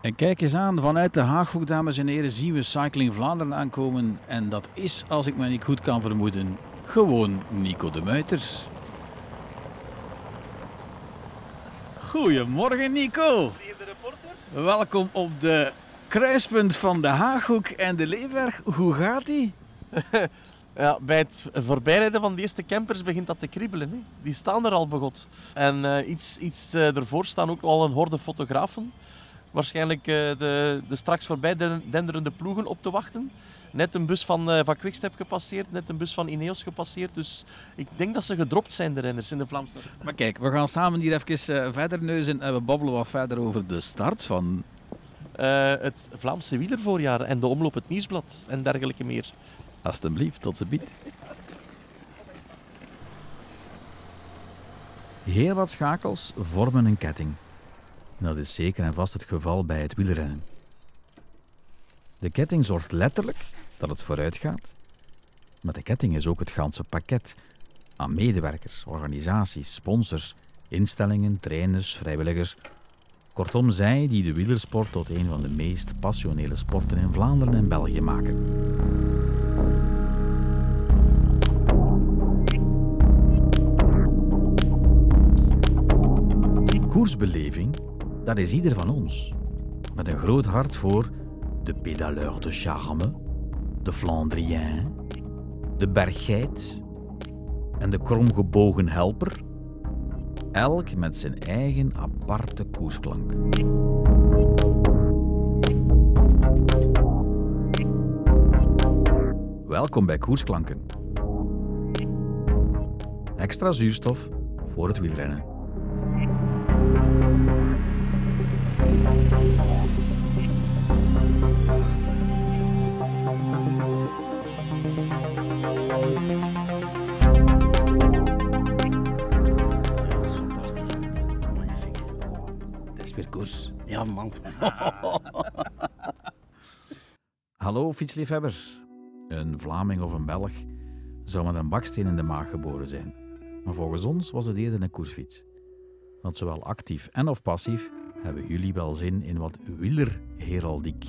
En kijk eens aan, vanuit de Haaghoek, dames en heren, zien we Cycling Vlaanderen aankomen. En dat is, als ik me niet goed kan vermoeden, gewoon Nico de Muiter. Goedemorgen Nico. Welkom op de kruispunt van de Haaghoek en de Leeuwberg. Hoe gaat die? Ja, bij het voorbijrijden van de eerste campers begint dat te kriebelen. Hè. Die staan er al begot. En eh, iets, iets eh, ervoor staan ook al een horde fotografen. Waarschijnlijk eh, de, de straks voorbij den- denderende ploegen op te wachten. Net een bus van, eh van Quickstep gepasseerd, net een bus van Ineos gepasseerd. Dus ik denk dat ze gedropt zijn, de renners in de Vlaamse. Maar kijk, we gaan samen hier even eh, verder neuzen en we babbelen wat verder over de start van... Het Vlaamse wielervoorjaar en de omloop het nieuwsblad en dergelijke meer. Alsjeblieft, tot ze biedt. Heel wat schakels vormen een ketting. En dat is zeker en vast het geval bij het wielrennen. De ketting zorgt letterlijk dat het vooruit gaat. Maar de ketting is ook het ganse pakket aan medewerkers, organisaties, sponsors, instellingen, trainers, vrijwilligers. Kortom, zij die de wielersport tot een van de meest passionele sporten in Vlaanderen en België maken. Koersbeleving, dat is ieder van ons. Met een groot hart voor de pédaleur de charme, de Flandrien, de berggeit en de kromgebogen helper. Elk met zijn eigen aparte koersklank. Welkom bij Koersklanken. Extra zuurstof voor het wielrennen. Koers. Ja, man. Hallo fietsliefhebbers. Een Vlaming of een Belg zou met een baksteen in de maag geboren zijn. Maar volgens ons was het eerder een koersfiets. Want zowel actief en of passief hebben jullie wel zin in wat wielerheraldiek.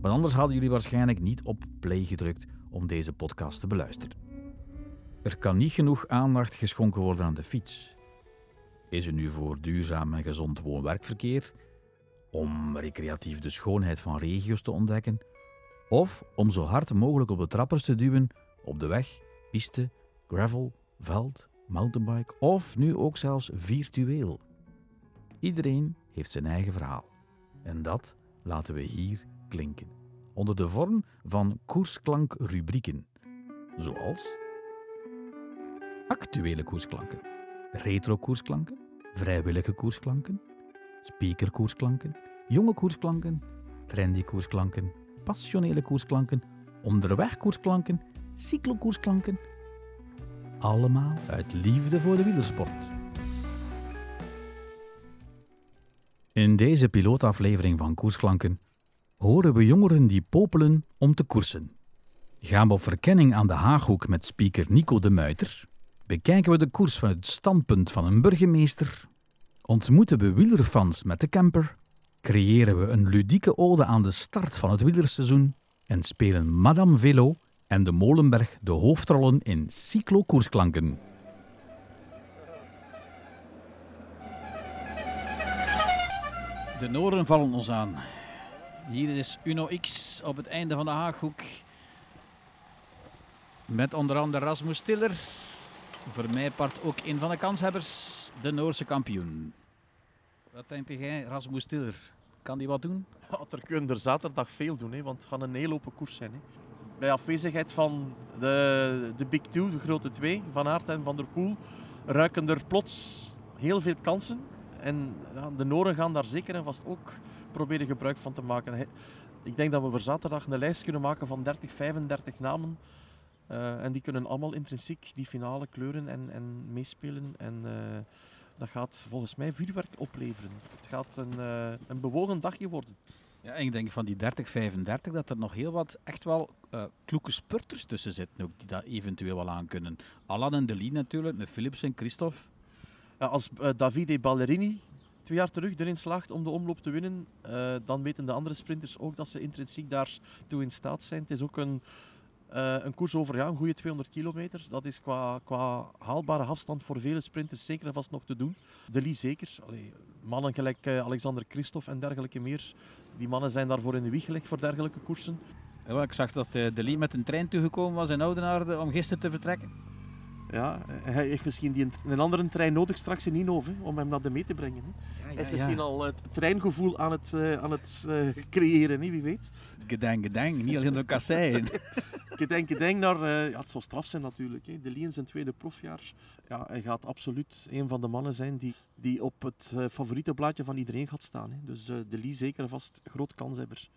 Want anders hadden jullie waarschijnlijk niet op play gedrukt om deze podcast te beluisteren. Er kan niet genoeg aandacht geschonken worden aan de fiets. Is het nu voor duurzaam en gezond woon-werkverkeer, om recreatief de schoonheid van regio's te ontdekken, of om zo hard mogelijk op de trappers te duwen op de weg, piste, gravel, veld, mountainbike of nu ook zelfs virtueel. Iedereen heeft zijn eigen verhaal. En dat laten we hier klinken. Onder de vorm van koersklankrubrieken. Zoals actuele koersklanken, retro koersklanken, vrijwillige koersklanken, speakerkoersklanken, jonge koersklanken, trendy koersklanken, passionele koersklanken, onderweg koersklanken, cyclokoersklanken. Allemaal uit liefde voor de wielersport. In deze pilootaflevering van Koersklanken horen we jongeren die popelen om te koersen. Gaan we op verkenning aan de Haaghoek met speaker Nico de Muiter, bekijken we de koers van het standpunt van een burgemeester, ontmoeten we wielerfans met de camper, creëren we een ludieke ode aan de start van het wielerseizoen en spelen Madame Velo en de Molenberg de hoofdrollen in cyclo-koersklanken. De Noren vallen ons aan. Hier is Uno X op het einde van de Haaghoek. Met onder andere Rasmus Tiller. Voor mij part ook een van de kanshebbers, de Noorse kampioen. Wat denkt jij, Rasmus Tiller? Kan die wat doen? Ja, er kunnen er zaterdag veel doen, hè, want het gaat een heel open koers zijn. Hè. Bij afwezigheid van de, de Big Two, de grote twee, Van Aert en Van der Poel, ruiken er plots heel veel kansen. En ja, de Noren gaan daar zeker en vast ook proberen gebruik van te maken. Ik denk dat we voor zaterdag een lijst kunnen maken van 30, 35 namen. Eh, en die kunnen allemaal intrinsiek die finale kleuren en, en meespelen. En eh, dat gaat volgens mij vuurwerk opleveren. Het gaat een, eh, een bewogen dagje worden. Ja, en ik denk van die 30, 35 dat er nog heel wat echt wel eh kloeke spurters tussen zitten ook, die dat eventueel wel aan kunnen. Alan en Delis natuurlijk, met Philips en Christophe. Ja, als Davide Ballerini twee jaar terug erin slaagt om de omloop te winnen, dan weten de andere sprinters ook dat ze intrinsiek daartoe in staat zijn. Het is ook een, eh, een koers over ja, een goede 200 kilometer. Dat is qua, qua haalbare afstand voor vele sprinters zeker en vast nog te doen. De Lee zeker. Allee, mannen gelijk eh, Alexander Christophe en dergelijke meer. Die mannen zijn daarvoor in de wieg gelegd voor dergelijke koersen. Ja, ik zag dat eh, de Lee met een trein toegekomen was in Oudenaarde om gisteren te vertrekken. Ja, hij heeft misschien die, een andere trein nodig straks in Inhoven om hem naar de mee te brengen. Hè. hij is misschien al het treingevoel aan het, uh, aan het uh, creëren, hè, wie weet. Gedenk, gedenk, niet alleen door kasseien. gedenk, gedenk naar... Uh, ja, het zou straf zijn natuurlijk. Hè. De Lee in zijn tweede profjaar. Ja, hij gaat absoluut een van de mannen zijn die, die op het favoriete blaadje van iedereen gaat staan. Hè. Dus de Lee zeker vast groot kanshebber.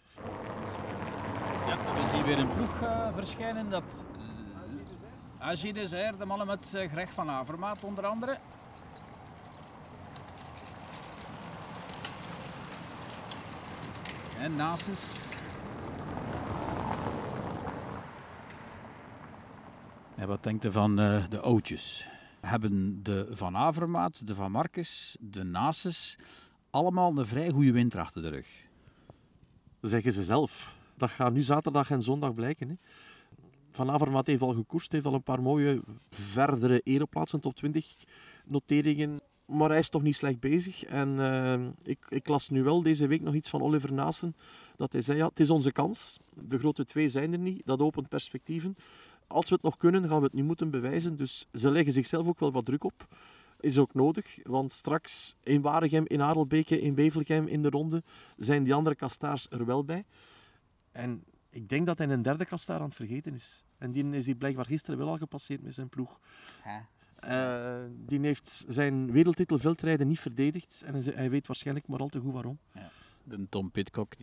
Ja, we zien weer een ploeg verschijnen dat Agide Desert, de mannen met uh, Greg van Avermaat onder andere. En Nasus. En wat denkt u van uh, de oudjes? Hebben de Van Avermaat, de Van Marcus, de Nasus allemaal een vrij goede winter achter de rug. Zeggen ze zelf. Dat gaat nu zaterdag en zondag blijken. Hè. Van Avermaat heeft al gekoerst, heeft al een paar mooie verdere ereplaatsen, top 20 noteringen. Maar hij is toch niet slecht bezig. En uh, ik, ik, las nu wel deze week nog iets van Oliver Naassen. Dat hij zei, ja, het is onze kans. De grote twee zijn er niet. Dat opent perspectieven. Als we het nog kunnen, gaan we het nu moeten bewijzen. Dus ze leggen zichzelf ook wel wat druk op. Is ook nodig, want straks in Waregem, in Adelbeke, in Bevelgem in de ronde zijn die andere kastaars er wel bij. En ik denk dat hij een derde kastaar aan het vergeten is. En die is hij blijkbaar gisteren wel al gepasseerd met zijn ploeg. Uh, die heeft zijn wereldtitel veldrijden niet verdedigd. En hij weet waarschijnlijk maar al te goed waarom. Ja, de Tom Pitcock.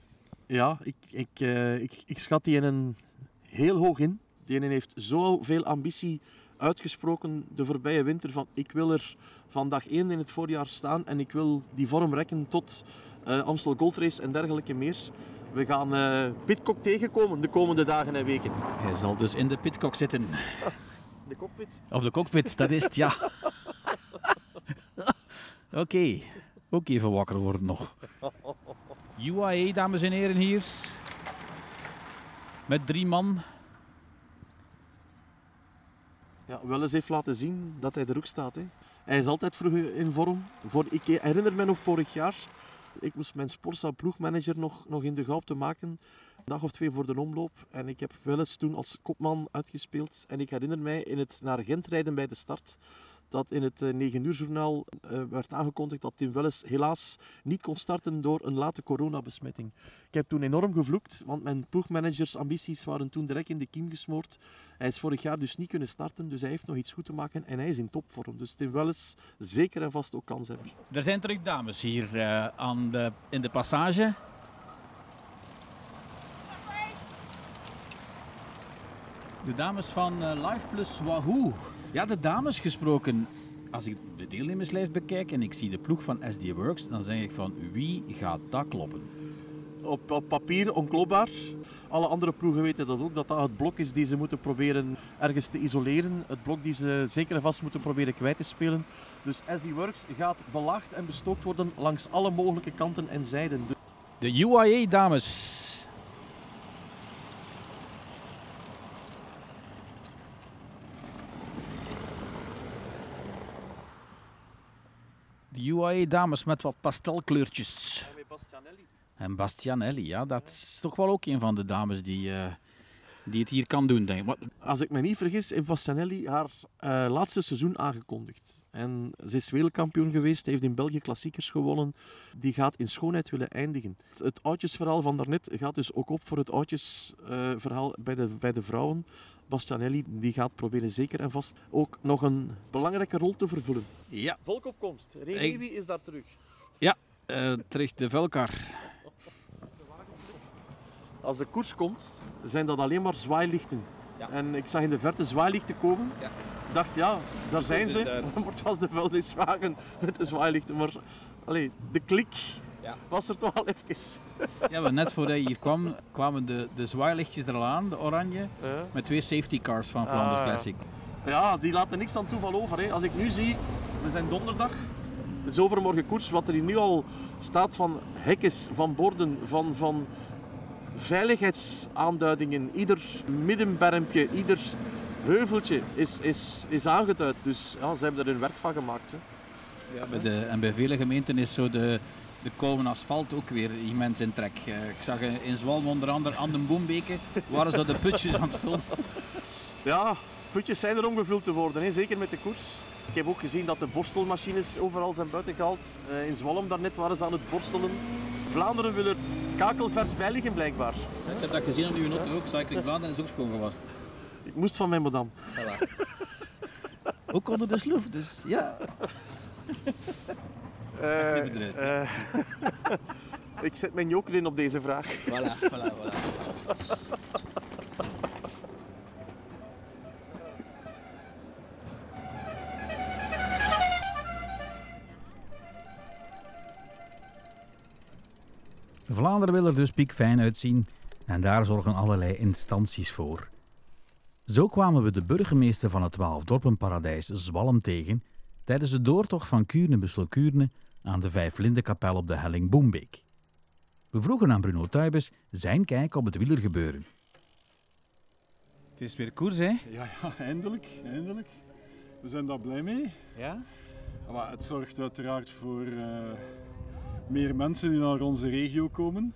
Ja, ik, ik, uh, ik, ik schat die in een heel hoog in. Die heeft zoveel ambitie uitgesproken de voorbije winter van ik wil er van dag 1 in het voorjaar staan en ik wil die vorm rekken tot uh, Amstel Gold Race en dergelijke meer. We gaan uh, Pitcock tegenkomen de komende dagen en weken. Hij zal dus in de Pitcock zitten. De cockpit. Of de cockpit, dat is het, ja. Oké, okay. ook even wakker worden nog. UAE, dames en heren, hier. Met drie man. Ja, Welles heeft laten zien dat hij er ook staat. Hè. Hij is altijd vroeg in vorm. Voor, ik herinner me nog vorig jaar ik moest mijn Sportsa ploegmanager nog, nog in de goud te maken. Een dag of twee voor de omloop. En ik heb wel eens toen als kopman uitgespeeld. En ik herinner mij in het naar Gent rijden bij de start dat in het 9 eh, uur journaal uh, werd aangekondigd dat Tim Welles helaas niet kon starten door een late coronabesmetting. Ik heb toen enorm gevloekt, want mijn ploegmanagers ambities waren toen direct in de kiem gesmoord. Hij is vorig jaar dus niet kunnen starten, dus hij heeft nog iets goed te maken en hij is in topvorm. Dus Tim Welles zeker en vast ook kans hebben. Er zijn terug dames hier uh, aan de, in de passage. De dames van Life Plus Wahoo. Ja, de dames gesproken. Als ik de deelnemerslijst bekijk en ik zie de ploeg van SD Works, dan zeg ik van wie gaat dat kloppen? Op, op papier onklopbaar. Alle andere ploegen weten dat ook, dat dat het blok is die ze moeten proberen ergens te isoleren. Het blok die ze zeker en vast moeten proberen kwijt te spelen. Dus SD Works gaat belaagd en bestookt worden langs alle mogelijke kanten en zijden. De UIA dames de UAE-dames met wat pastelkleurtjes. En Bastianelli. En Bastianelli, ja, dat is toch wel ook een van de dames die, uh, die het hier kan doen, denk ik. Als ik me niet vergis, heeft Bastianelli haar uh, laatste seizoen aangekondigd. En ze is wereldkampioen geweest, heeft in België klassiekers gewonnen. Die gaat in schoonheid willen eindigen. Het oudjesverhaal van daarnet gaat dus ook op voor het oudjesverhaal uh, bij, de, bij de vrouwen. Bastianelli die gaat proberen zeker en vast ook nog een belangrijke rol te vervullen. Ja. Volkopkomst. Renewi is daar terug. Ja, uh, terug de Velkar. Als de koers komt, zijn dat alleen maar zwaailichten. Ja. En ik zag in de verte zwaailichten komen. Ja. Ik dacht, ja, daar zijn ze. Maar het was de vuilniswagen met de zwaailichten. Maar allee, de klik ja. was er toch al even. Ja, maar net voordat je hier kwam, kwamen de, de zwaailichtjes er al aan, de oranje, met twee safety cars van Flanders ah, Classic. Ja, die laten niks aan toeval over. Hè. Als ik nu zie, we zijn donderdag, is overmorgen koers. Wat er hier nu al staat van hekjes, van borden, van, van veiligheidsaanduidingen. Ieder middenbermpje, ieder heuveltje is, is, is aangeduid. Dus ja, ze hebben er hun werk van gemaakt. Hè. Ja, bij de, en bij vele gemeenten is zo de, de koude asfalt ook weer immens in trek. Eh, Ik zag in Zwalm onder andere aan de Boembeke waren ze de putjes aan het vullen. Ja, putjes zijn er om gevuld te worden, hè. zeker met de koers. Ik heb ook gezien dat de borstelmachines overal zijn buiten gehaald. Eh, in Zwalm daarnet waren ze aan het borstelen. Vlaanderen wil er kakelvers bij liggen blijkbaar. Ik heb dat gezien aan uw auto ook. Cycling Vlaanderen is ook schoon gewassen. Ik moest van mijn madame. Ook onder de sloef, dus ja. Eh, niet bedreigd, eh, ik zet mijn joker in op deze vraag. Voilà, voilà, voilà. Vlaanderen wil er dus piekfijn uitzien en daar zorgen allerlei instanties voor. Zo kwamen we de burgemeester van het Twaalfdorpenparadijs Zwalm tegen tijdens de doortocht van Kuurne-Busselkuurne aan de Vijflindenkapel op de helling Boembeek. We vroegen aan Bruno Tuibes zijn kijk op het wielergebeuren. Het is weer koers, hè? Ja, ja, eindelijk, eindelijk. We zijn daar blij mee. Ja. Maar het zorgt uiteraard voor eh, meer mensen die naar onze regio komen.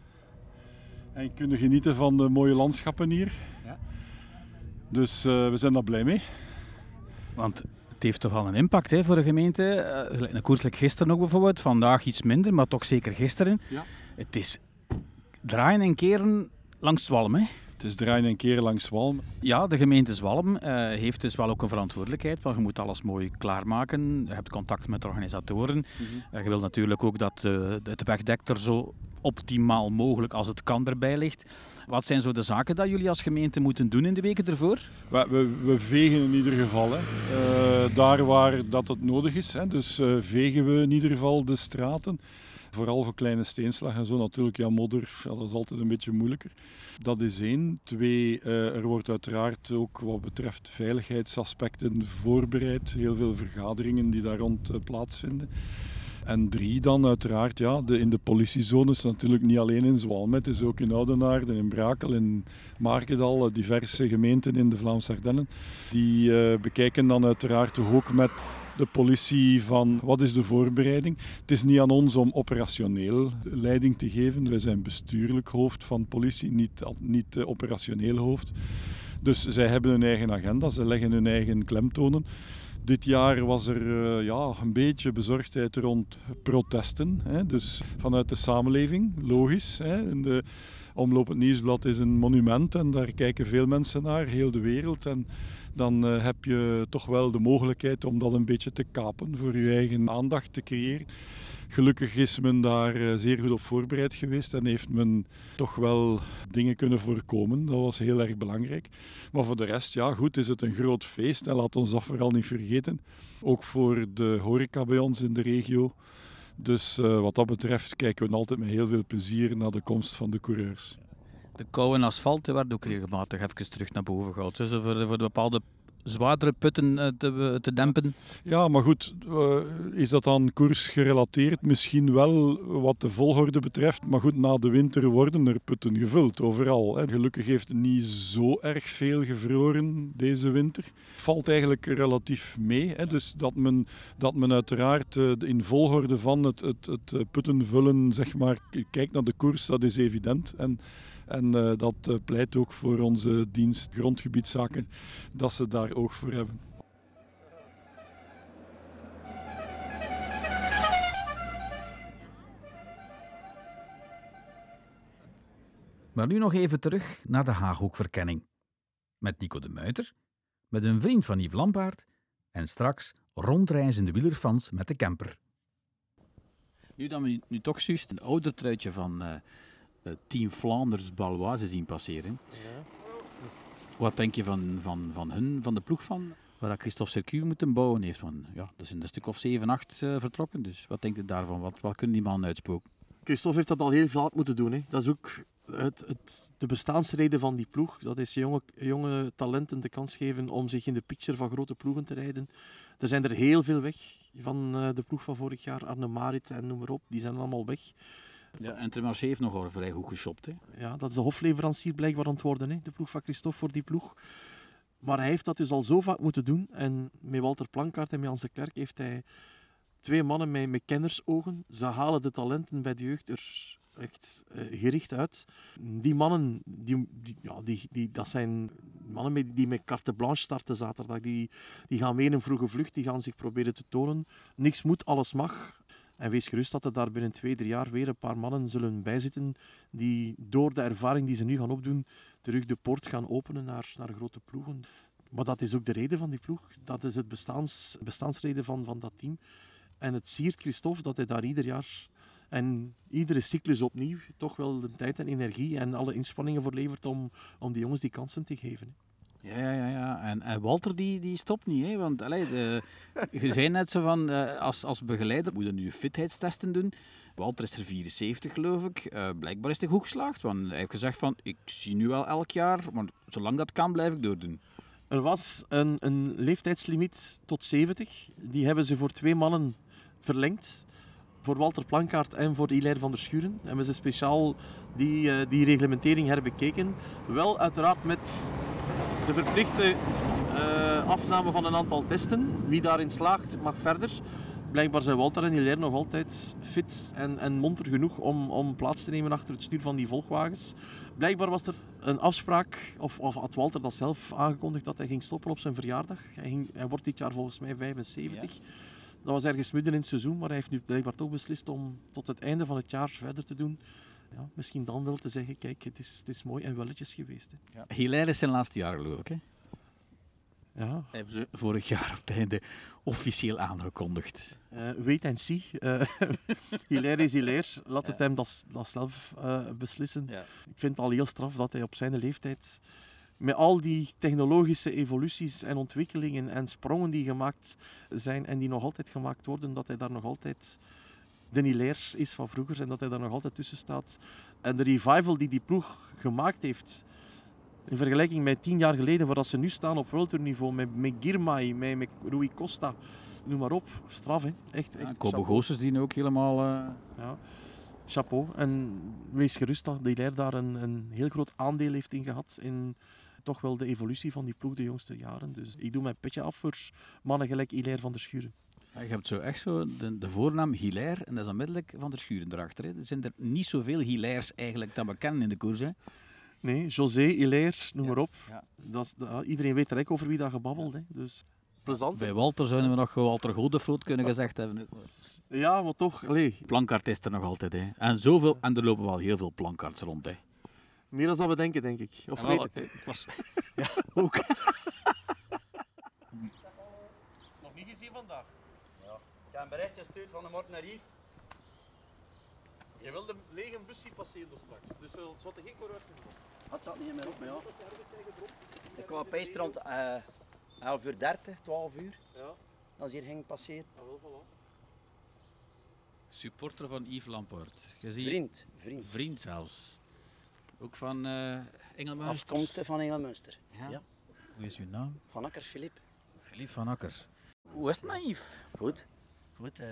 En kunnen genieten van de mooie landschappen hier. Ja. Dus eh, we zijn daar blij mee. Want het heeft toch wel een impact hè, voor de gemeente. Eh, Een koers like gisteren ook bijvoorbeeld. Vandaag iets minder, maar toch zeker gisteren. Ja. Het is draaien en keren langs Zwalm, hè? Het is draaien en keren langs Walm. Ja, de gemeente Zwalm eh, heeft dus wel ook een verantwoordelijkheid, want je moet alles mooi klaarmaken. Je hebt contact met de organisatoren. Eh, je wilt natuurlijk ook dat eh, het wegdek er zo optimaal mogelijk als het kan erbij ligt. Wat zijn zo de zaken dat jullie als gemeente moeten doen in de weken ervoor? We, we, we vegen in ieder geval. Hè. Eh, daar waar dat het nodig is. Hè. Dus eh, vegen we in ieder geval de straten. Vooral voor kleine steenslag en zo natuurlijk. Ja, modder, dat is altijd een beetje moeilijker. Dat is één. Twee, eh, er wordt uiteraard ook wat betreft veiligheidsaspecten voorbereid. Heel veel vergaderingen die daar rond plaatsvinden. En drie dan uiteraard, ja, de, in de politiezones natuurlijk niet alleen in Zwalm. Het is ook in Oudenaarde, in Brakel, in Markedal, eh, diverse gemeenten in de Vlaamse Ardennen. Die eh, bekijken dan uiteraard ook met de politie van wat is de voorbereiding. Het is niet aan ons om operationeel leiding te geven. Wij zijn bestuurlijk hoofd van politie, niet, niet eh, operationeel hoofd. Dus zij hebben hun eigen agenda, ze leggen hun eigen klemtonen. Dit jaar was er eh, ja, een beetje bezorgdheid rond protesten. Hè. Dus vanuit de samenleving, logisch. Hè. En de Omloop het Nieuwsblad is een monument en daar kijken veel mensen naar, heel de wereld. En dan eh, heb je toch wel de mogelijkheid om dat een beetje te kapen, voor je eigen aandacht te creëren. Gelukkig is men daar eh, zeer goed op voorbereid geweest en heeft men toch wel dingen kunnen voorkomen. Dat was heel erg belangrijk. Maar voor de rest, ja goed, is het een groot feest en laat ons dat vooral niet vergeten. Ook voor de horeca bij ons in de regio. Dus uh, wat dat betreft kijken we altijd met heel veel plezier naar de komst van de coureurs. De koude asfalt werd ook regelmatig even terug naar boven gehaald. Dus voor, voor de bepaalde zwaardere putten uh, te, te, dempen. Ja, maar goed, uh, is dat aan koers gerelateerd? Misschien wel wat de volgorde betreft. Maar goed, na de winter worden er putten gevuld, overal. Hè. Gelukkig heeft het niet zo erg veel gevroren deze winter. Valt eigenlijk relatief mee. Hè. Dus dat men, dat men uiteraard in volgorde van het, het, het putten vullen, zeg maar, kijkt naar de koers, dat is evident. En, en uh, dat uh, pleit ook voor onze dienst grondgebiedszaken, dat ze daar oog voor hebben. Maar nu nog even terug naar de Haaghoekverkenning. Met Nico de Muiter, met een vriend van Yves Lampaard en straks rondreizende wielerfans met de camper. Nu dan we nu toch juist een ouder truitje van... Uh, Team Flanders Baloise zien passeren. Ja. Wat denk je van, van, van hun, van de ploeg van, waar Christophe Circuit moeten bouwen heeft? Want, ja, dat is een stuk of 7, 8 uh, vertrokken, dus wat denk je daarvan? Wat, wat kunnen die mannen uitspoken? Christophe heeft dat al heel vaak moeten doen. Hè. Dat is ook het, het, de bestaansreden van die ploeg. Dat is jonge, jonge talenten de kans geven om zich in de picture van grote ploegen te rijden. Er zijn er heel veel weg. van eh, de ploeg van vorig jaar. Arne Marit en noem maar op. Die zijn allemaal weg. Ja, en Intermarché heeft nog al vrij goed geshopt. Hè. Ja, dat is de hofleverancier blijkbaar aan het worden, hè, de ploeg van Christophe voor die ploeg. Maar hij heeft dat dus al zo vaak moeten doen. En met Walter Plankaart en met Hans de Klerk heeft hij twee mannen met, met kennersogen. Ze halen de talenten bij de jeugd er echt eh, gericht uit. Die mannen, die, die, ja, die, die, dat zijn mannen met, die met carte blanche starten zaterdag. Die, die gaan mee in een vroege vlucht, die gaan zich proberen te tonen. Niks moet, alles mag. En wees gerust dat er daar binnen twee, drie jaar weer een paar mannen zullen bijzitten die door de ervaring die ze nu gaan opdoen, terug de poort gaan openen naar, naar grote ploegen. Maar dat is ook de reden van die ploeg. Dat is het bestaans, bestaansreden van, van dat team. En het siert Christophe dat hij daar ieder jaar en iedere cyclus opnieuw toch wel de tijd en energie en alle inspanningen voor levert om, om die jongens die kansen te geven. Ja, ja, ja. En, en Walter die, die stopt niet. Hè? Want allee, de, je zei net zo van, eh, als, als begeleider moet je nu fitheidstesten doen. Walter is er 74 geloof ik. Eh, blijkbaar is hij goed geslaagd. Want hij heeft gezegd van, ik zie nu wel elk jaar, maar zolang dat kan blijf ik doordoen. Er was een, een leeftijdslimiet tot 70. Die hebben ze voor twee mannen verlengd. Voor Walter Plankaart en voor Hilaire van der Schuren hebben ze speciaal die, eh, die reglementering herbekeken. Wel uiteraard met de verplichte eh, afname van een aantal testen. Wie daarin slaagt mag verder. Blijkbaar zijn Walter en Hilaire nog altijd fit en, en monter genoeg om, om plaats te nemen achter het stuur van die volgwagens. Blijkbaar was er een afspraak, of, of had Walter dat zelf aangekondigd, dat hij ging stoppen op zijn verjaardag. Hij, ging, hij wordt dit jaar volgens mij 75. Dat was ergens midden in het seizoen, maar hij heeft nu blijkbaar toch beslist om tot het einde van het jaar verder te doen. Ja, misschien dan wel te zeggen, kijk, het is, het is mooi en welletjes geweest. Hè. Ja. Hilaire is zijn laatste jaar geloof ik. Hè? Ja, Hebben ze vorig jaar op het einde officieel aangekondigd. eh wait and see. Eh Hilaire is Hilaire. Laat het hem dat, dat zelf eh, beslissen. Ja. Ik vind het al heel straf dat hij op zijn leeftijd, met al die technologische evoluties en ontwikkelingen en sprongen die gemaakt zijn en die nog altijd gemaakt worden, dat hij daar nog altijd de Hilaire is van vroeger en dat hij daar nog altijd tussen staat. En de revival die die ploeg gemaakt heeft, in vergelijking met tien jaar geleden, waar dat ze nu staan op wereldtourniveau, met, met Girmay, met, met Rui Costa, noem maar op. Straf, hè. Echt, echt. Ja, Kobe chapeau. Goossens die nu ook helemaal... eh, Ja, chapeau. En wees gerust dat Hilaire daar een, een heel groot aandeel heeft in gehad. In toch wel de evolutie van die ploeg de jongste jaren. Dus ik doe mijn petje af voor mannen gelijk Hilaire van der Schuren. Ja, je hebt zo echt zo de, de voornaam Hilaire en dat is onmiddellijk Van der Schuren erachter. Hè. Er zijn er niet zoveel Hilaires eigenlijk dat we kennen in de koers. Hè. Nee, José, Hilaire, noem Ja, maar op. ja. Dat, dat- iedereen weet direct over wie dat gebabbeld. Hè. Dus plezant. Bij Walter zouden we nog Walter Godefroot kunnen gezegd hebben. Ja, maar toch, allee, Plankaart is er nog altijd. Hè. En, zoveel, en er lopen wel heel veel plankaarts rond. Hè. meer dan dat we denken, denk ik. Of weet eh, ik was, ja, ook. Nog niet gezien vandaag. Ik heb een berichtje gestuurd van de morgen naar Yves. Je wil de lege bus zien passeren dus straks. Dus er zouden geen coureurs op. Dat zat niet meer op, maar ja. Ik kwam opeens rond eh 11 uur 30, 12 uur, Ja, als hier ging passeren. ah, wel voilà. Supporter van Yves. Je ziet Vriend, vriend. vriend zelfs. Ook van eh Engelmuister. Afkomstig van Engelmunster. Ja. Ja. Hoe is uw naam? Van Akker Filip. Filip van Akker. Hoe is het met Yves? Goed. Goed. eh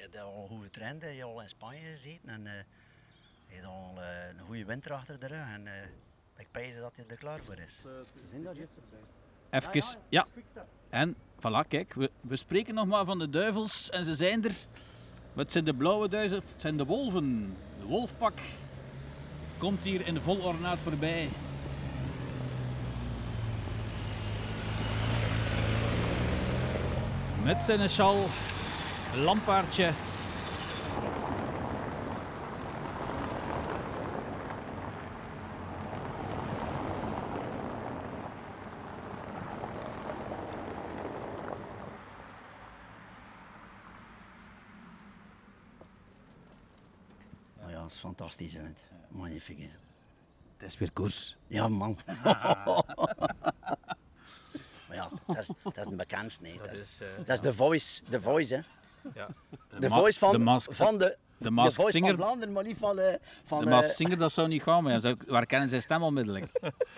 je hebt al goed getraind, hè. je hebt al in Spanje gezeten en eh, je hebt al eh, een goede winter achter de rug. En eh, ik pijs dat hij er klaar voor is. Ze zijn daar juist bij. Even, ja. En, voilà, kijk, we, we spreken nog maar van de duivels en ze zijn er. Maar het zijn de blauwe duizels, het zijn de wolven. De wolfpak komt hier in vol ornaat voorbij. Met zijn schal, lampaardje. Maar ja, dat is fantastisch, hè. Magnifiek. hè. Het is weer koers. Ja, man. ja, dat is, dat is een bekendste. Nee. Dat, is, dat is de voice, de voice, hè. De ma- voice van de de, mask- van de, de de voice Singer. van Vlaanderen, maar niet van, eh van De eh, Maas Singer, dat zou niet gaan, maar ja, waar kennen zijn stem onmiddellijk?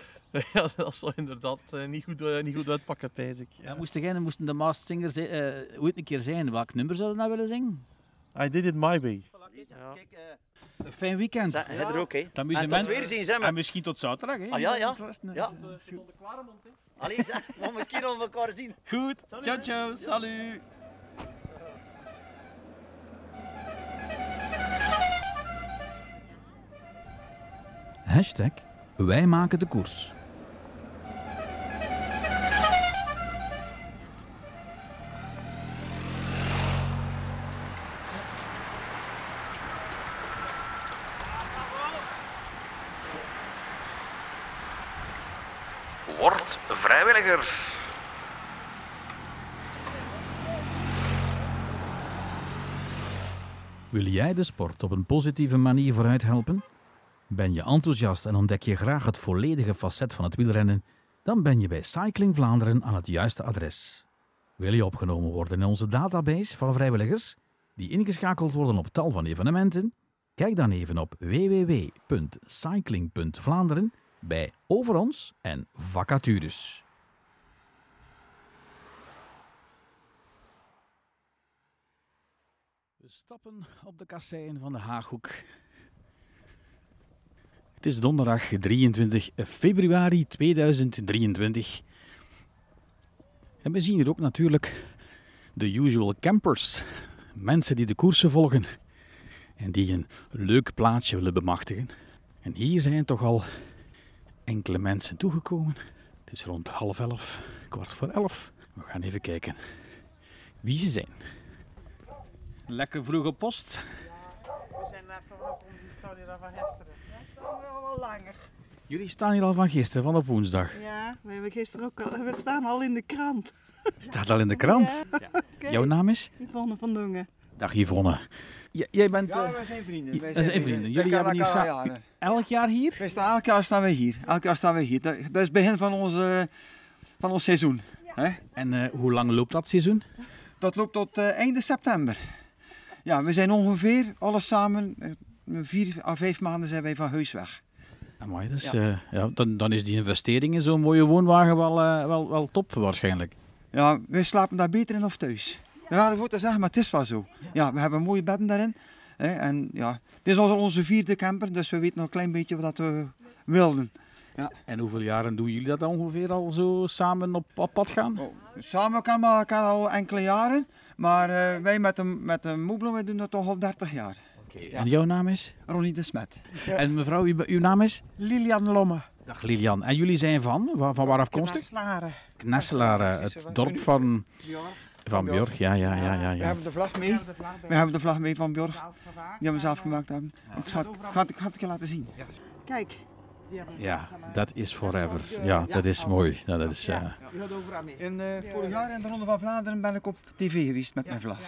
ja, dat zou inderdaad eh, niet, goed, eh, niet goed uitpakken, pijs ik. Ja, moesten, jij, moesten de Masked Singers eh, ooit een keer zijn, welk nummer zouden we nou willen zingen? I did it my way. Ja. Een fijn weekend. Zeg, er ook, hè. Het En tot weerziens, hè, En maar... misschien tot zaterdag. Hè? Ah, ja, ja. Het was een- Ja. Allee, zeg, we gaan misschien nog elkaar zien. Goed. Ciao, ciao. Salut. Hashtag Wij maken de koers. Word vrijwilliger. Wil jij de sport op een positieve manier vooruit helpen? Ben je enthousiast en ontdek je graag het volledige facet van het wielrennen? Dan ben je bij Cycling Vlaanderen aan het juiste adres. Wil je opgenomen worden in onze database van vrijwilligers die ingeschakeld worden op tal van evenementen? Kijk dan even op www.cycling.vlaanderen bij Over ons en vacatures. We stappen op de kassein van de Haaghoek. Het is donderdag 23 februari 2023. En we zien hier ook natuurlijk de usual campers. Mensen die de koersen volgen en die een leuk plaatsje willen bemachtigen. En hier zijn toch al enkele mensen toegekomen. Het is rond half elf, kwart voor elf. We gaan even kijken wie ze zijn. Lekker vroeg op post. We zijn net vanaf om die staan hier al van gisteren. Ja, staan we al langer. Jullie staan hier al van gisteren, van op woensdag. Ja, we hebben gisteren ook al, we staan al in de krant. Staat al in de krant. Ja. Jouw naam is? Yvonne van Dongen. Dag Yvonne. J- jij bent Ja, eh, wij zijn vrienden. Wij dat zijn vrienden. Jullie hebben hier elkaar sa- al jaren. elk jaar hier? Wij staan, elk jaar staan wij hier. Elk jaar staan wij hier. Dat, dat is het begin van, onze, van ons seizoen. Hè? En eh, hoe lang loopt dat seizoen? Dat loopt tot eh, einde september. Ja, we zijn ongeveer, alles samen, eh, vier à vijf maanden zijn wij van huis weg. Amai, dus, Ja. ja. ja, dan, dan is die investering in zo'n mooie woonwagen wel, eh, wel, wel top waarschijnlijk. Ja, wij slapen daar beter in of thuis. Raar voor te zeggen, maar het is wel zo. Ja, we hebben mooie bedden daarin. Hè? En ja, het is al onze vierde camper, dus we weten nog een klein beetje wat we wilden. En hoeveel jaren doen jullie dat ongeveer al zo samen op, op pad gaan? Oh, Samen kennen we elkaar al enkele jaren, maar eh, wij met de, met de Moeblo, wij doen dat toch al 30 jaar. En jouw naam is? Ronnie de Smet. En mevrouw, uw, uw naam is? Lilian Lomme. Dag Lilian. En jullie zijn van? Waar, van waar afkomstig? Knarslaren. Knesselaren, het dorp van, van Björk. Ja, ja, ja, ja. We hebben de vlag mee. We hebben de vlag mee van gemaakt. die we zelf gemaakt hebben. Ik ga het, ga het, ik ga het je laten zien. Kijk. Die hebben we Ja, dat is forever. Dat is, Ja, dat is mooi. Ja, dat is, eh. In, eh, vorig jaar in de Ronde van Vlaanderen ben ik op tv geweest met mijn vlag.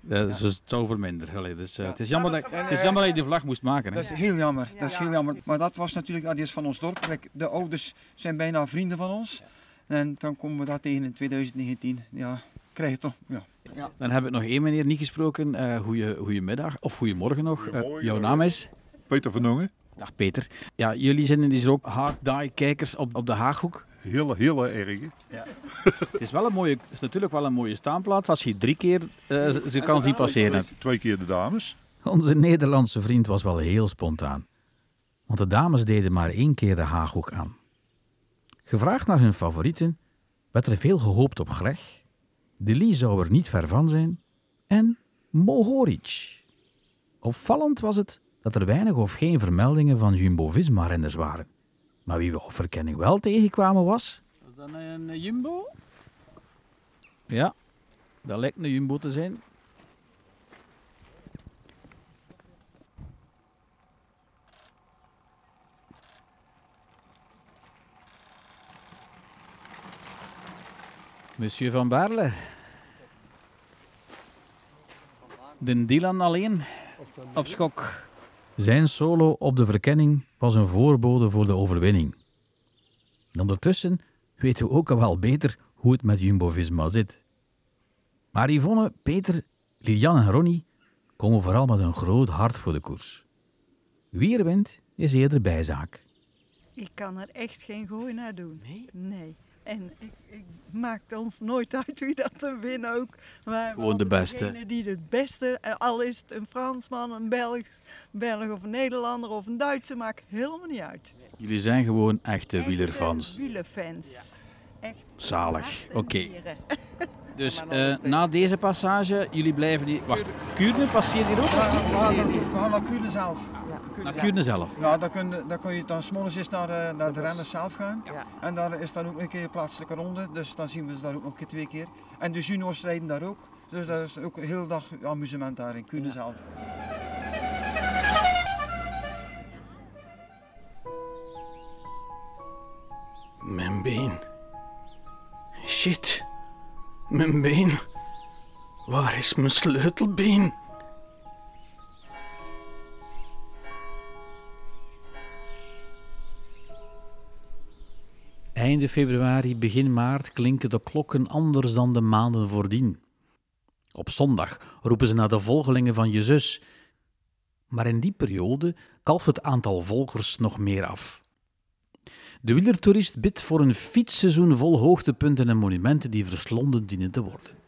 dat is het zou voor minder. Allee, dus, eh, het, is jammer dat, het is jammer dat je de vlag moest maken. Hè? Dat is heel jammer, dat is heel jammer. Maar dat was natuurlijk, die is van ons dorp. De ouders zijn bijna vrienden van ons. En dan komen we dat tegen in 2019. Ja, krijg je toch, ja. Dan heb ik nog één meneer niet gesproken. Eh goeie, goedemiddag of goedemorgen nog. Eh, jouw naam is? Peter van Dongen. Dag Peter. Ja, jullie zijn dus ook hard die kijkers op, op de Haaghoek. Heel, heel erg. hè. Het is, wel een mooie, is natuurlijk wel een mooie staanplaats als je drie keer eh, ze- ze kan zien passeren. Twee keer de dames. Onze Nederlandse vriend was wel heel spontaan. Want de dames deden maar één keer de Haaghoek aan. Gevraagd naar hun favorieten, werd er veel gehoopt op Greg. De Lee zou er niet ver van zijn. En Mohoric. Opvallend was het dat er weinig of geen vermeldingen van Jumbo-Visma-renners waren. Maar wie we op verkenning wel tegenkwamen was... Was dat een Jumbo? Ja, dat lijkt een Jumbo te zijn. Monsieur van Baarle. De Dylan alleen op schok. Zijn solo op de verkenning was een voorbode voor de overwinning. En ondertussen weten we ook al wel beter hoe het met Jumbo-Visma zit. Maar Yvonne, Peter, Lilian en Ronnie komen vooral met een groot hart voor de koers. Wie er wint, is eerder bijzaak. Ik kan er echt geen gooi naar doen. Nee? Nee. En ik, ik maakt ons nooit uit wie dat er wint ook. Maar Gewoon de beste. Die het beste, eh, al is het een Fransman, een Belg, Belg of een Nederlander of een Duitser, maakt helemaal niet uit. Jullie zijn gewoon echte Echte wielerfans. Wielerfans. Echt. Zalig. Oké. Dus eh, na deze passage, jullie blijven hier... Wacht, Kuurne passeert hier ook? We gaan naar Kuurne zelf. Naar Kuurne zelf? Ja, dan kun je, dan kun je dan s'morgens eens naar, de- naar de renners zelf gaan. Ja. En daar is dan ook een keer een plaatselijke ronde, dus dan zien we ze daar ook nog een keer twee keer. En de juniors rijden daar ook, dus dat is ook een hele dag amusement daar in Kuurne zelf. Mijn been. Shit. Mijn been. Waar is mijn sleutelbeen? Einde februari, begin maart klinken de klokken anders dan de maanden voordien. Op zondag roepen ze naar de volgelingen van Jezus. Maar in die periode kalft het aantal volgers nog meer af. De wielertoerist bidt voor een fietsseizoen vol hoogtepunten en monumenten die verslonden dienen te worden.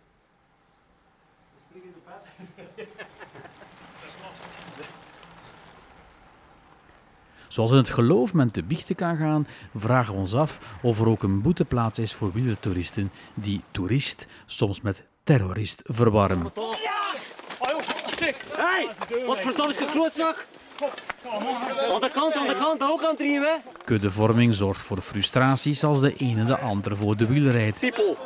Zoals in het geloof men te biechten kan gaan, vragen we ons af of er ook een boeteplaats is voor wielertoeristen die toerist soms met terrorist verwarren. Hé, wat verdomme klootzak? Aan de kant, aan de kant, ook aan het riemen. Kuddevorming zorgt voor frustraties als de ene de andere voor de wielerrijd. Piepel.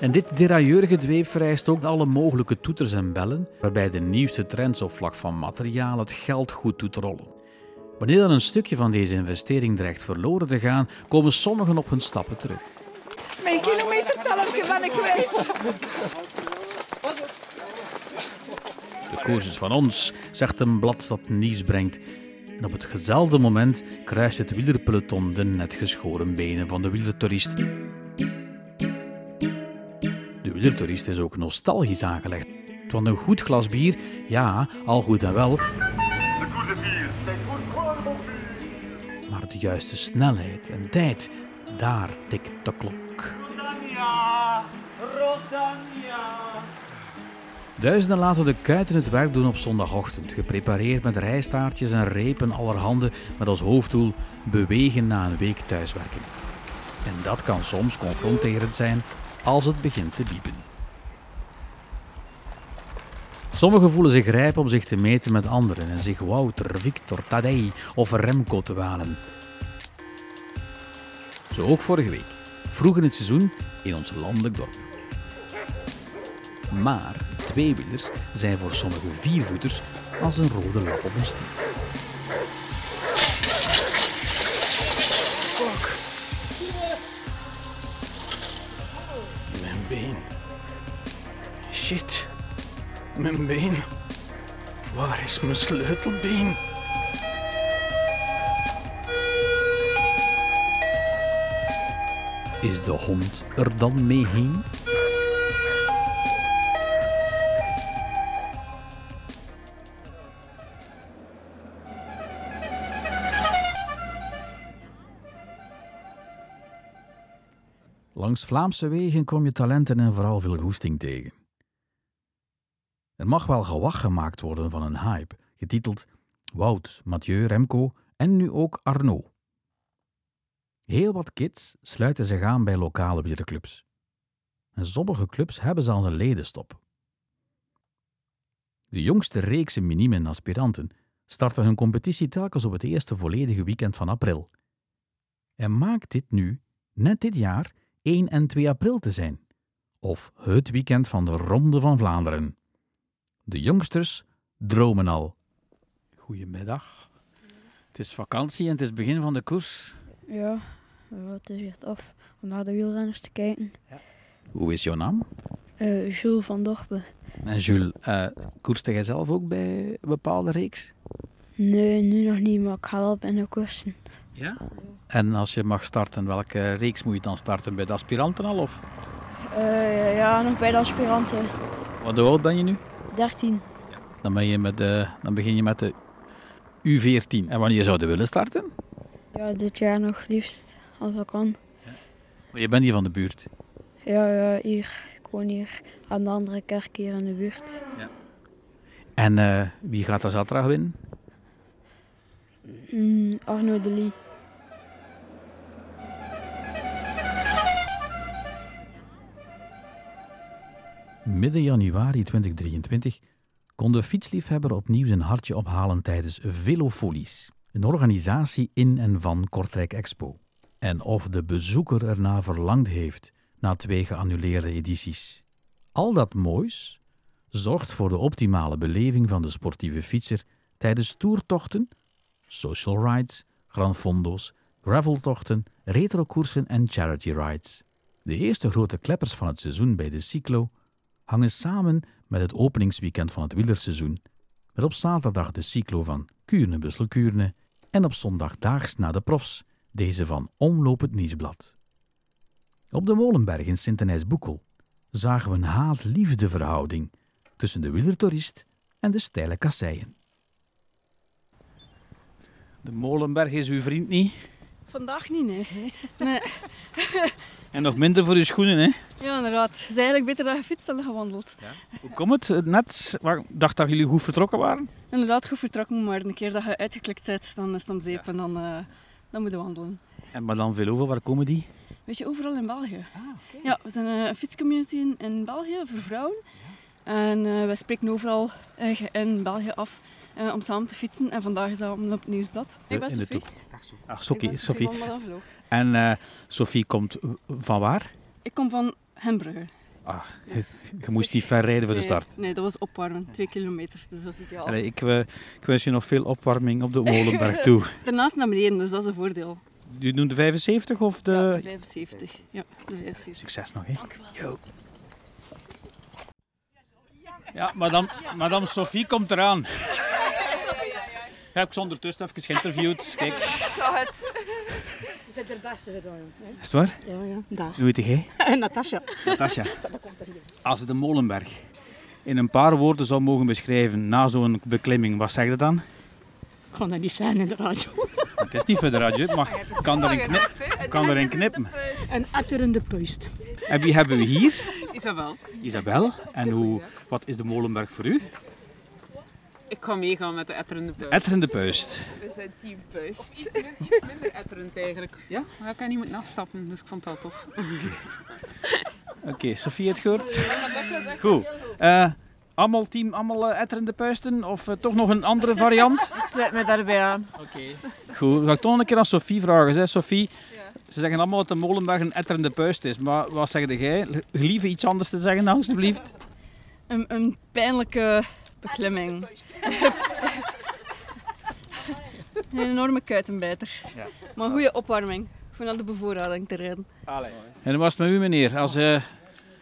En dit derailleurgedweep vereist ook alle mogelijke toeters en bellen, waarbij de nieuwste trends op vlak van materiaal het geld goed doet rollen. Wanneer dan een stukje van deze investering dreigt verloren te gaan, komen sommigen op hun stappen terug. Mijn kilometertellertje ben ik kwijt. De koers is van ons, zegt een blad dat nieuws brengt. En op hetzelfde moment kruist het wielerpeloton de net geschoren benen van de wielertoerist. Wielertoerist is ook nostalgisch aangelegd. Want een goed glas bier, ja, al goed en wel. Maar de juiste snelheid en tijd, daar tikt de klok. Duizenden laten de kuiten het werk doen op zondagochtend, geprepareerd met rijstaartjes en repen allerhande, met als hoofddoel bewegen na een week thuiswerken. En dat kan soms confronterend zijn als het begint te biepen. Sommigen voelen zich rijp om zich te meten met anderen en zich Wouter, Victor, Tadej of Remco te wanen. Zo ook vorige week, vroeg in het seizoen in ons landelijk dorp. Maar tweewielers zijn voor sommige viervoeters als een rode lap op een stier. Shit. Mijn been. Waar is mijn sleutelbeen? Is de hond er dan mee heen? Langs Vlaamse wegen kom je talenten en vooral veel goesting tegen. Er mag wel gewacht gemaakt worden van een hype, getiteld Wout, Mathieu, Remco en nu ook Arnaud. Heel wat kids sluiten zich aan bij lokale wielerclubs. En sommige clubs hebben zelfs een ledenstop. De jongste reekse minimen aspiranten starten hun competitie telkens op het eerste volledige weekend van april. En maakt dit nu, net dit jaar, 1 en 2 april te zijn. Of het weekend van de Ronde van Vlaanderen. De jongsters dromen al. Goedemiddag. Het is vakantie en het is begin van de koers. Ja, ja, het is echt af om naar de wielrenners te kijken. Hoe is jouw naam? Eh Jules van Dorpen. En Jules, uh, koerste jij zelf ook bij een bepaalde reeks? Nee, nu nog niet, maar ik ga wel bijna koersen. Ja? En als je mag starten, welke reeks moet je dan starten? Bij de aspiranten al? Of? Uh, ja, nog bij de aspiranten. Wat hoe oud ben je nu? 13. Dan, ben je met de, dan begin je met de U14. En wanneer zouden willen starten? Ja, dit jaar nog liefst, als dat kan. Maar je bent hier van de buurt. Ja, ja, hier. Ik woon hier aan de andere kerk hier in de buurt. En eh, wie gaat er zaterdag winnen? Mm, Arno de Lee. Midden januari 2023 kon de fietsliefhebber opnieuw zijn hartje ophalen tijdens Velofolies, een organisatie in en van Kortrijk Expo. En of de bezoeker ernaar verlangd heeft na twee geannuleerde edities. Al dat moois zorgt voor de optimale beleving van de sportieve fietser tijdens toertochten, social rides, grand fondo's, graveltochten, retrokoersen en charity rides. De eerste grote kleppers van het seizoen bij de cyclo hangen samen met het openingsweekend van het wielerseizoen, met op zaterdag de cyclo van Kuurne-Bussel-Kuurne en op zondag daags na de profs, deze van Omloop het Nieuwsblad. Op de Molenberg in Sint-Denijs-Boekel zagen we een haat-liefde verhouding tussen de wielertoerist en de steile kasseien. De Molenberg is uw vriend niet. Vandaag niet, nee. nee. En nog minder voor uw schoenen, hè? Ja, inderdaad. Het is eigenlijk beter dat je fietst dan gewandeld. Hoe komt het? Net, waar, ik dacht dat jullie goed vertrokken waren. Inderdaad, goed vertrokken, maar een keer dat je uitgeklikt bent, dan is het om zeep en dan, eh, dan moet je wandelen. En maar dan veel over, waar komen die? Weet je, overal in België. Ja, we zijn een fietscommunity in, in België voor vrouwen. En eh wij spreken overal eh, in België af eh, om samen te fietsen. En vandaag is dat om op het nieuwsblad. Ik ben in de Sophie. toep. Ah, Ik ben Sophie. Vlo. En eh, Sophie komt van waar? Ik kom van Hembrugge. Ah, je, je moest niet ver rijden voor de start. Nee, dat was opwarmen. Twee kilometer, dus dat ideaal. Allee, ik, eh, ik wens je nog veel opwarming op de Molenberg toe. Daarnaast naar beneden, dus dat is een voordeel. Je doet de 75 of de... Ja, de 75. Ja, de 75. Succes nog, hè? Dank u wel. Ja, madame, madame Sophie komt eraan. Ja, ik heb ondertussen even geïnterviewd. Kijk, Zo het. Je bent er beste gedaan. hè? is het waar? Ja, ja, daar. Hoe heet jij? Natasja. Natasja. Er. Als je de Molenberg in een paar woorden zou mogen beschrijven na zo'n beklimming, wat zeg je dan? Ik ga dat niet zijn in de radio. Het is niet voor de radio, maar ik kan erin, knip, kan erin knippen. Een atterende puist. En wie hebben we hier? Isabel. Isabel. En hoe, wat is de Molenberg voor u? Ik ga meegaan met de etterende puist. Etterende puist. We zijn team puist. Iets, minder- iets minder etterend eigenlijk. Ja? Maar ik kan niet moeten afstappen, dus ik vond dat tof. Oké, Sofie het gehoord? Goed. Eh, allemaal team, allemaal eh, etterende puisten? Of eh, toch nog een andere variant? Ik sluit me daarbij aan. Goed, ga ik toch nog een keer aan Sofie vragen. Hè? Sofie, ze zeggen allemaal dat de Molenberg een etterende puist is. Maar wat zeg jij? Gelieve iets anders te zeggen, alstublieft? Een, een pijnlijke beklimming. een enorme kuitenbijter. Ja. Maar een goede opwarming. Voor naar de bevoorrading te rijden. En dan was het met u, meneer. Als, eh,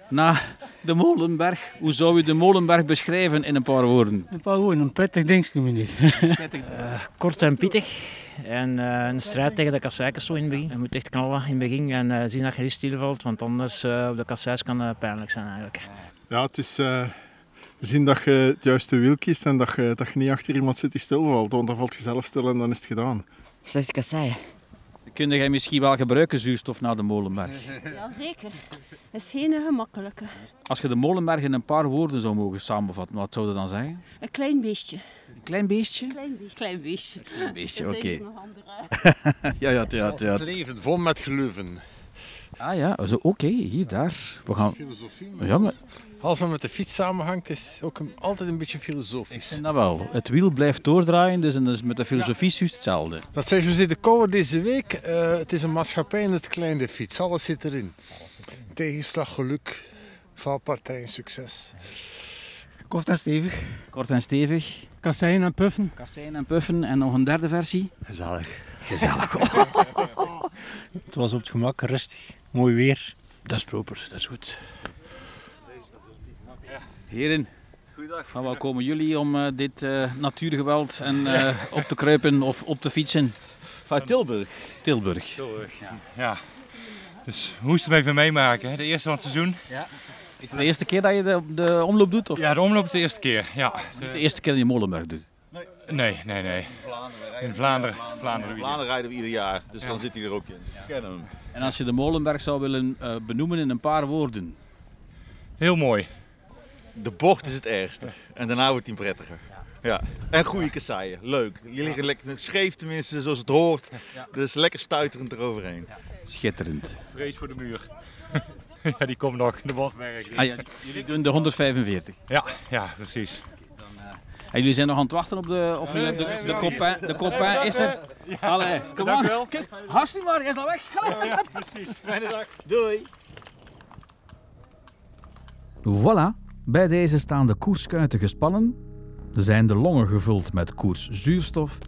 na de Molenberg, hoe zou u de Molenberg beschrijven in een paar woorden? Een paar woorden, een pittig dingetje, meneer. Eh, kort en pittig. En eh, een strijd tegen de kasseikers zo in het begin. Je moet echt knallen in het begin en eh, zien dat je niet stilvalt, want anders eh, op de kasseis kan het pijnlijk zijn eigenlijk. Ja, het is eh, zien dat je het juiste wiel kiest en dat je, dat je niet achter iemand zit die stilvalt. Want dan valt je zelf stil en dan is het gedaan. Slecht kasseien. Kun jij misschien wel gebruiken zuurstof na de Molenberg? Ja, zeker. Dat is geen gemakkelijke. Als je de Molenberg in een paar woorden zou mogen samenvatten, wat zou je dan zeggen? Een klein beestje. Een klein beestje? Klein beestje. Klein beestje. Klein beestje, oké. andere. ja, ja, ja, ja. Het leven, vol met geleuven. Ah ja, zo, oké, hier, daar. We gaan... Filosofie. Ja, maar Als men met de fiets samenhangt, is ook een- altijd een beetje filosofisch. vind dat wel. Het wiel blijft doordraaien, dus en dat is met de filosofie juist hetzelfde. Dat zei José de Kouwer deze week. eh, het is een maatschappij in het klein, de fiets. Alles zit erin. Tegenslag, geluk, valpartij, succes. Kort en stevig. Kort en stevig. Kasseien en puffen. Kasseien en puffen en nog een derde versie. Gezellig. Gezellig. Het was op het gemak, rustig. Mooi weer. Dat is proper, dat is goed. Heren, van waar komen jullie om eh, dit eh, natuurgeweld en, eh, op te kruipen of op te fietsen? Van Tilburg. Tilburg. Tilburg, ja. ja. Dus we moesten hem even meemaken, hè. de eerste van het seizoen. Ja. Is het de eerste keer dat je de, de omloop doet? Of? Ja, de omloop is de eerste keer, ja. Niet de eerste keer dat je Molenberg doet? Nee, nee, nee. In Vlaanderen. Vlaanderen. In Vlaanderen rijden we ieder jaar, dus dan zit hij er ook in. Kennen hem. En als je de Molenberg zou willen eh, benoemen in een paar woorden. Heel mooi. De bocht is het ergste. En daarna wordt hij prettiger. Ja. En goede kasseien. Leuk. Je liggen lekker scheef tenminste, zoals het hoort. Dus lekker stuiterend eroverheen. Schitterend. Vrees voor de muur. ja, die komt nog. De Bosberg. Ah, ja, jullie doen de 145. Ja, ja, precies. En jullie zijn nog aan het wachten op de... Of jullie hebben de, de, copain, de copain is er. Allee, kom Dank aan. u Hartstikke maar, hij is al weg. Ja, precies. Fijne dag. Doei. Voilà, bij deze staan de koerskuiten gespannen, zijn de longen gevuld met koerszuurstof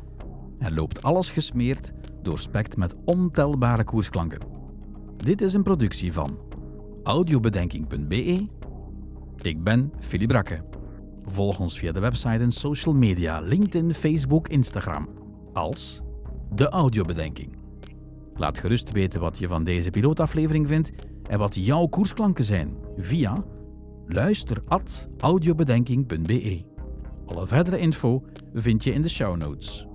en loopt alles gesmeerd doorspekt met ontelbare koersklanken. Dit is een productie van audiobedenking.be. Ik ben Philip Brakke. Volg ons via de website en social media, LinkedIn, Facebook, Instagram, als De Audiobedenking. Laat gerust weten wat je van deze pilootaflevering vindt en wat jouw koersklanken zijn via luister@audiobedenking.be. Alle verdere info vind je in de show notes.